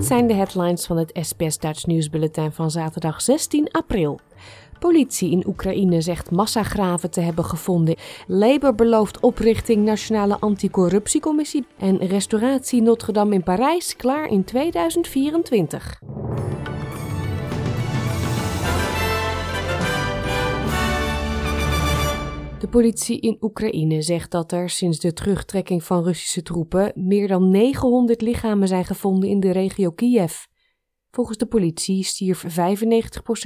Dit zijn de headlines van het SBS Dutch nieuwsbulletin van zaterdag 16 april. Politie in Oekraïne zegt massagraven te hebben gevonden. Labour belooft oprichting Nationale Anticorruptiecommissie. En restauratie Notre Dame in Parijs klaar in 2024. De politie in Oekraïne zegt dat er sinds de terugtrekking van Russische troepen meer dan 900 lichamen zijn gevonden in de regio Kiev. Volgens de politie stierf 95%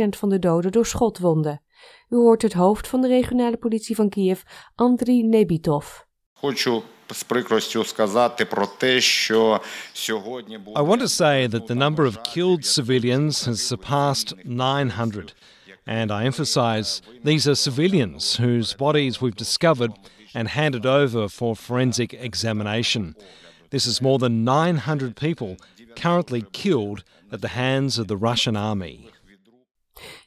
van de doden door schotwonden. U hoort het hoofd van de regionale politie van Kiev, Andriy Nebitov. I want to say that the number of killed civilians has surpassed 900. And I emphasize these are civilians whose bodies we've discovered and handed over for forensic examination. This is more than 900 people currently killed at the hands of the Russian army.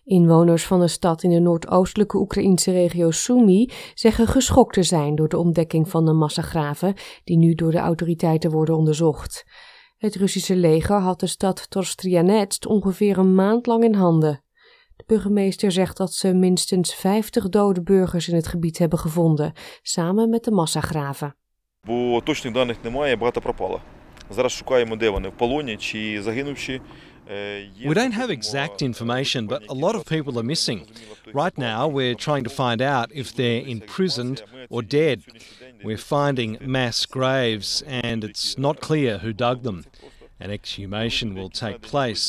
Inwoners van de stad in de noordoostelijke Oekraïnse regio Sumy zeggen geschokt te zijn door de ontdekking van de massagraven die nu door de autoriteiten worden onderzocht. Het Russische leger had de stad Torstrianetsk ongeveer een maand lang in handen. De burgemeester zegt dat ze minstens 50 dode burgers in het gebied hebben gevonden, samen met de massagraven. Бо точних даних немає, багато пропало. Зараз шукаємо, де вони в полоні чи загинувші. We don't have exact information, but a lot of people are missing. Right now, we're trying to find out if they're imprisoned or dead. We're finding mass graves, and it's not clear who dug them. An exhumation will take place.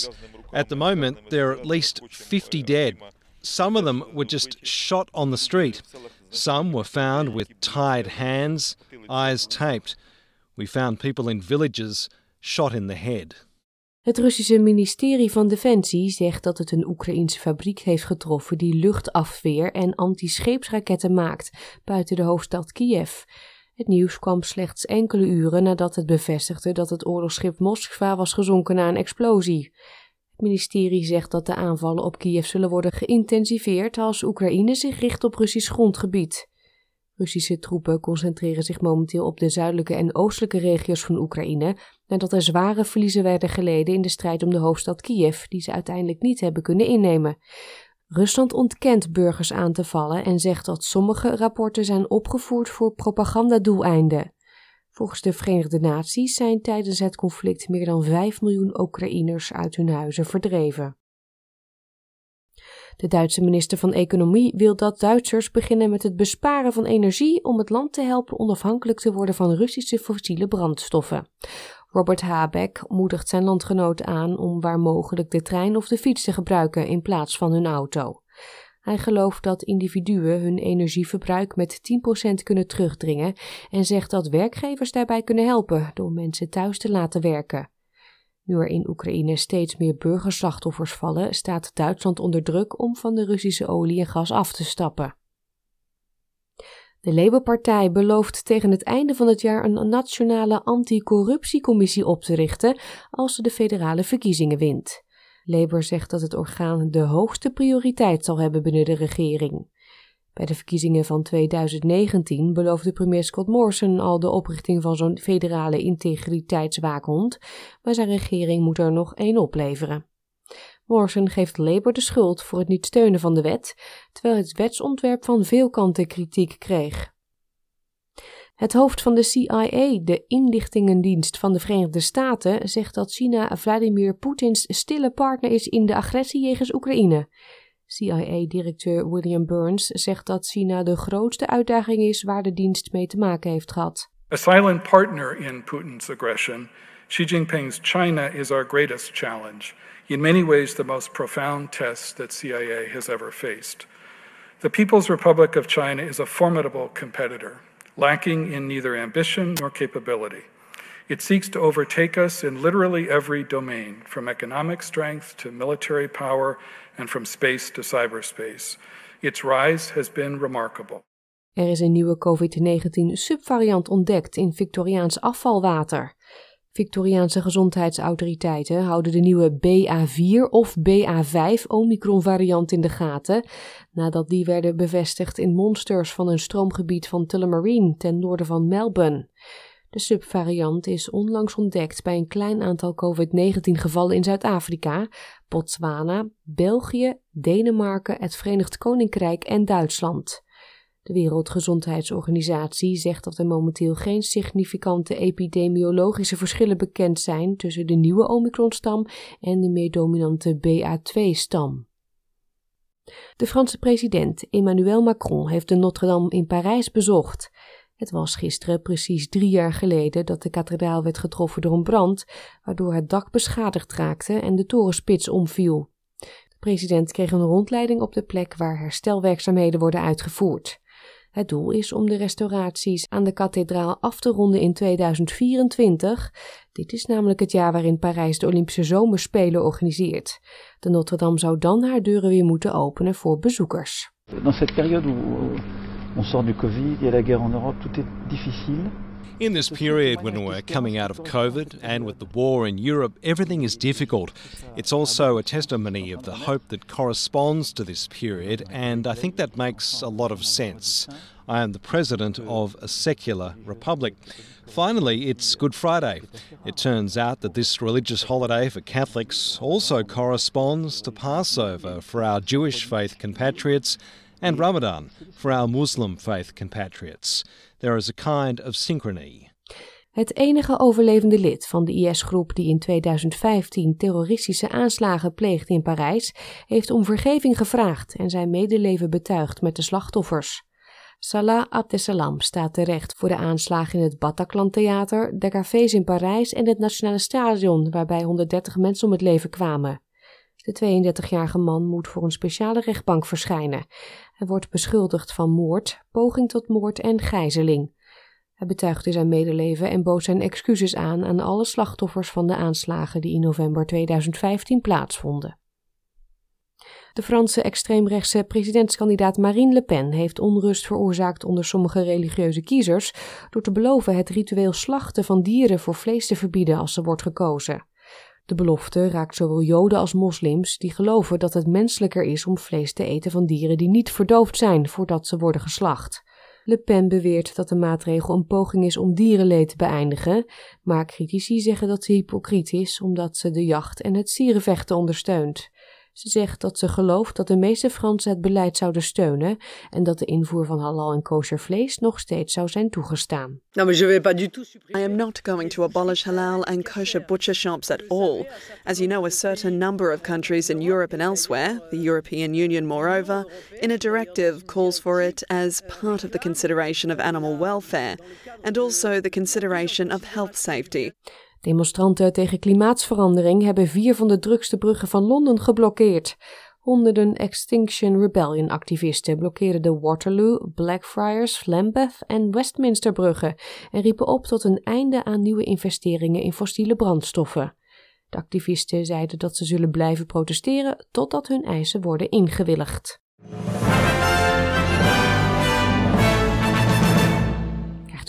At the moment, there are at least 50 dead. Some of them were just shot on the street. Some were found with tied hands, eyes taped. We found people in villages shot in the head. Het Russische ministerie van Defensie zegt dat het een Oekraïense fabriek heeft getroffen die luchtafweer en antischeepsraketten maakt buiten de hoofdstad Kiev. Het nieuws kwam slechts enkele uren nadat het bevestigde dat het oorlogsschip Moskva was gezonken na een explosie. Het ministerie zegt dat de aanvallen op Kiev zullen worden geïntensiveerd als Oekraïne zich richt op Russisch grondgebied. Russische troepen concentreren zich momenteel op de zuidelijke en oostelijke regio's van Oekraïne, nadat er zware verliezen werden geleden in de strijd om de hoofdstad Kiev, die ze uiteindelijk niet hebben kunnen innemen. Rusland ontkent burgers aan te vallen en zegt dat sommige rapporten zijn opgevoerd voor propagandadoeleinden. Volgens de Verenigde Naties zijn tijdens het conflict meer dan 5 miljoen Oekraïners uit hun huizen verdreven. De Duitse minister van Economie wil dat Duitsers beginnen met het besparen van energie om het land te helpen onafhankelijk te worden van Russische fossiele brandstoffen. Robert Habeck moedigt zijn landgenoten aan om waar mogelijk de trein of de fiets te gebruiken in plaats van hun auto. Hij gelooft dat individuen hun energieverbruik met 10% kunnen terugdringen en zegt dat werkgevers daarbij kunnen helpen door mensen thuis te laten werken. Nu er in Oekraïne steeds meer burgerslachtoffers vallen, staat Duitsland onder druk om van de Russische olie en gas af te stappen. De Labour-partij belooft tegen het einde van het jaar een nationale anticorruptiecommissie op te richten als ze de federale verkiezingen wint. Labour zegt dat het orgaan de hoogste prioriteit zal hebben binnen de regering. Bij de verkiezingen van 2019 beloofde premier Scott Morrison al de oprichting van zo'n federale integriteitswaakhond, maar zijn regering moet er nog één opleveren. Morrison geeft Labour de schuld voor het niet steunen van de wet, terwijl het wetsontwerp van veel kanten kritiek kreeg. Het hoofd van de CIA, de inlichtingendienst van de Verenigde Staten, zegt dat China Vladimir Poetins stille partner is in de agressie jegens Oekraïne. CIA-directeur William Burns zegt dat China de grootste uitdaging is waar de dienst mee te maken heeft gehad. A silent partner in Putin's aggression, Xi Jinping's China is our greatest challenge. In many ways, the most profound test that CIA has ever faced. The People's Republic of China is a formidable competitor, lacking in neither ambition nor capability. It seeks to overtake us in literally every domain, from economic strength to military power and from space to cyberspace. Its rise has been remarkable. Er is een nieuwe COVID-19 subvariant ontdekt in Victoriaans afvalwater. Victoriaanse gezondheidsautoriteiten houden de nieuwe BA4 of BA5 Omicron variant in de gaten, nadat die werden bevestigd in monsters van een stroomgebied van Tullamarine ten noorden van Melbourne. De De subvariant is onlangs ontdekt bij een klein aantal COVID-19-gevallen in Zuid-Afrika, Botswana, België, Denemarken, het Verenigd Koninkrijk en Duitsland. De Wereldgezondheidsorganisatie zegt dat er momenteel geen significante epidemiologische verschillen bekend zijn tussen de nieuwe Omicron-stam en de meer dominante BA2-stam. De Franse president Emmanuel Macron heeft de Notre-Dame in Parijs bezocht. Het was gisteren precies drie jaar geleden dat de kathedraal werd getroffen door een brand, waardoor het dak beschadigd raakte en de torenspits omviel. De president kreeg een rondleiding op de plek waar herstelwerkzaamheden worden uitgevoerd. Het doel is om de restauraties aan de kathedraal af te ronden in 2024. Dit is namelijk het jaar waarin Parijs de Olympische Zomerspelen organiseert. De Notre-Dame zou dan haar deuren weer moeten openen voor bezoekers. Dans cette période où on sort du Covid, il y a la guerre en Europe, tout est difficile. In this period when we're coming out of COVID and with the war in Europe, everything is difficult. It's also a testimony of the hope that corresponds to this period, and I think that makes a lot of sense. I am the president of a secular republic. Finally, it's Good Friday. It turns out that this religious holiday for Catholics also corresponds to Passover for our Jewish faith compatriots and Ramadan for our Muslim faith compatriots. There is a kind of synchrony. Het enige overlevende lid van de IS-groep die in 2015 terroristische aanslagen pleegde in Parijs, heeft om vergeving gevraagd en zijn medeleven betuigd met de slachtoffers. Salah Abdeslam staat terecht voor de aanslagen in het Bataclan Theater, de cafés in Parijs en het Nationale Stadion, waarbij 130 mensen om het leven kwamen. De 32-jarige man moet voor een speciale rechtbank verschijnen. Hij wordt beschuldigd van moord, poging tot moord en gijzeling. Hij betuigde zijn medeleven en bood zijn excuses aan aan alle slachtoffers van de aanslagen die in november 2015 plaatsvonden. De Franse extreemrechtse presidentskandidaat Marine Le Pen heeft onrust veroorzaakt onder sommige religieuze kiezers door te beloven het ritueel slachten van dieren voor vlees te verbieden als ze wordt gekozen. De belofte raakt zowel Joden als moslims die geloven dat het menselijker is om vlees te eten van dieren die niet verdoofd zijn voordat ze worden geslacht. Le Pen beweert dat de maatregel een poging is om dierenleed te beëindigen, maar critici zeggen dat ze hypocriet is omdat ze de jacht en het sierenvechten ondersteunt. Ze zegt dat ze gelooft dat de meeste Fransen het beleid zouden steunen en dat de invoer van halal en kosher vlees nog steeds zou zijn toegestaan. I am not going to abolish halal and kosher butcher shops at all. As you know, a certain number of countries in Europe and elsewhere, the European Union moreover, in a directive calls for it as part of the consideration of animal welfare and also the consideration of health safety. Demonstranten tegen klimaatsverandering hebben vier van de drukste bruggen van Londen geblokkeerd. Honderden Extinction Rebellion activisten blokkeerden de Waterloo, Blackfriars, Lambeth en Westminster bruggen en riepen op tot een einde aan nieuwe investeringen in fossiele brandstoffen. De activisten zeiden dat ze zullen blijven protesteren totdat hun eisen worden ingewilligd.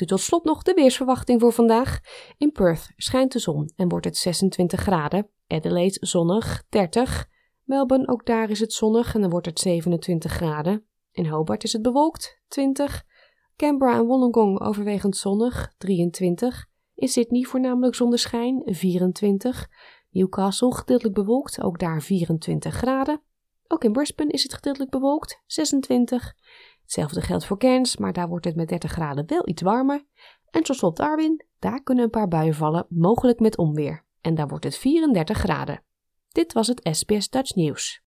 U tot slot nog de weersverwachting voor vandaag. In Perth schijnt de zon en wordt het 26 graden. Adelaide zonnig, 30. Melbourne, ook daar is het zonnig en dan wordt het 27 graden. In Hobart is het bewolkt, 20. Canberra en Wollongong overwegend zonnig, 23. In Sydney voornamelijk zonneschijn, 24. Newcastle gedeeltelijk bewolkt, ook daar 24 graden. Ook in Brisbane is het gedeeltelijk bewolkt, 26. Hetzelfde geldt voor Cairns, maar daar wordt het met 30 graden wel iets warmer. En tot slot Darwin, daar kunnen een paar buien vallen, mogelijk met onweer. En daar wordt het 34 graden. Dit was het SBS Dutch Nieuws.